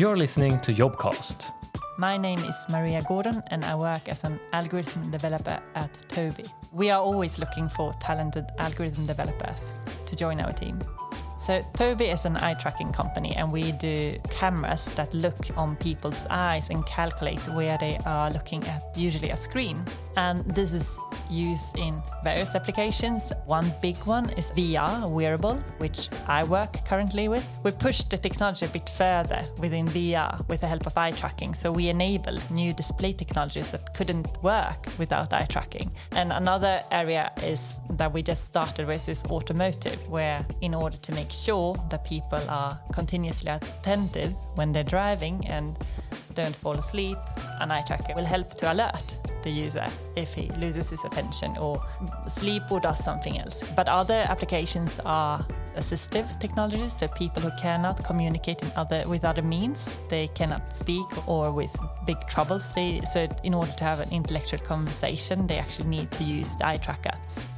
You're listening to Jobcast. My name is Maria Gordon and I work as an algorithm developer at Tobii. We are always looking for talented algorithm developers to join our team. So Tobii is an eye tracking company and we do cameras that look on people's eyes and calculate where they are looking at usually a screen. And this is used in various applications. One big one is VR, wearable, which I work currently with. We pushed the technology a bit further within VR with the help of eye tracking. So we enable new display technologies that couldn't work without eye tracking. And another area is that we just started with is automotive, where in order to make sure that people are continuously attentive when they're driving and don't fall asleep, an eye tracker will help to alert the user if he loses his attention or sleep or does something else. But other applications are assistive technologies, so people who cannot communicate in other with other means, they cannot speak or with big troubles. They, so in order to have an intellectual conversation, they actually need to use the eye tracker.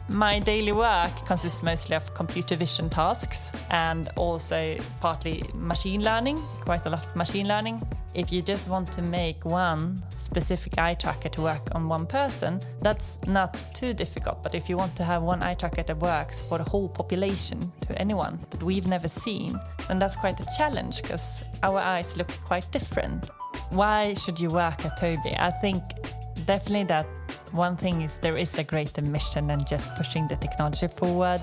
My daily work consists mostly of computer vision tasks and also partly machine learning, quite a lot of machine learning. If you just want to make one specific eye tracker to work on one person, that's not too difficult. But if you want to have one eye tracker that works for the whole population to anyone that we've never seen, then that's quite a challenge because our eyes look quite different. Why should you work at Tobii? I think definitely that one thing is there is a greater mission than just pushing the technology forward,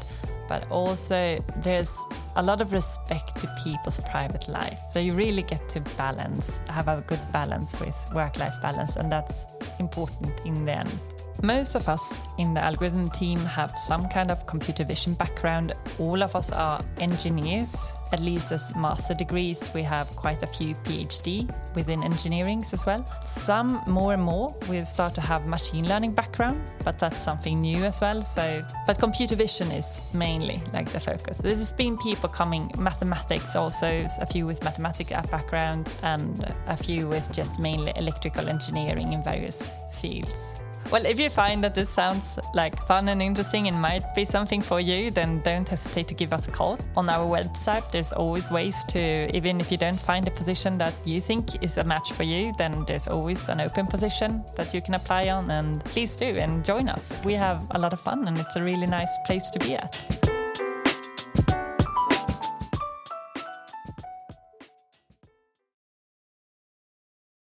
but also there's a lot of respect to people's private life. So you really get to balance, have a good balance with work life balance, and that's important in the end. Most of us in the algorithm team have some kind of computer vision background. All of us are engineers, at least as master degrees. We have quite a few PhD within engineering as well. Some more and more will start to have machine learning background, but that's something new as well. So, but computer vision is mainly like the focus. There's been people coming mathematics also, a few with mathematics background, and a few with just mainly electrical engineering in various fields. Well, if you find that this sounds like fun and interesting and might be something for you, then don't hesitate to give us a call. On our website, there's always ways to, even if you don't find a position that you think is a match for you, then there's always an open position that you can apply on. And please do and join us. We have a lot of fun and it's a really nice place to be at.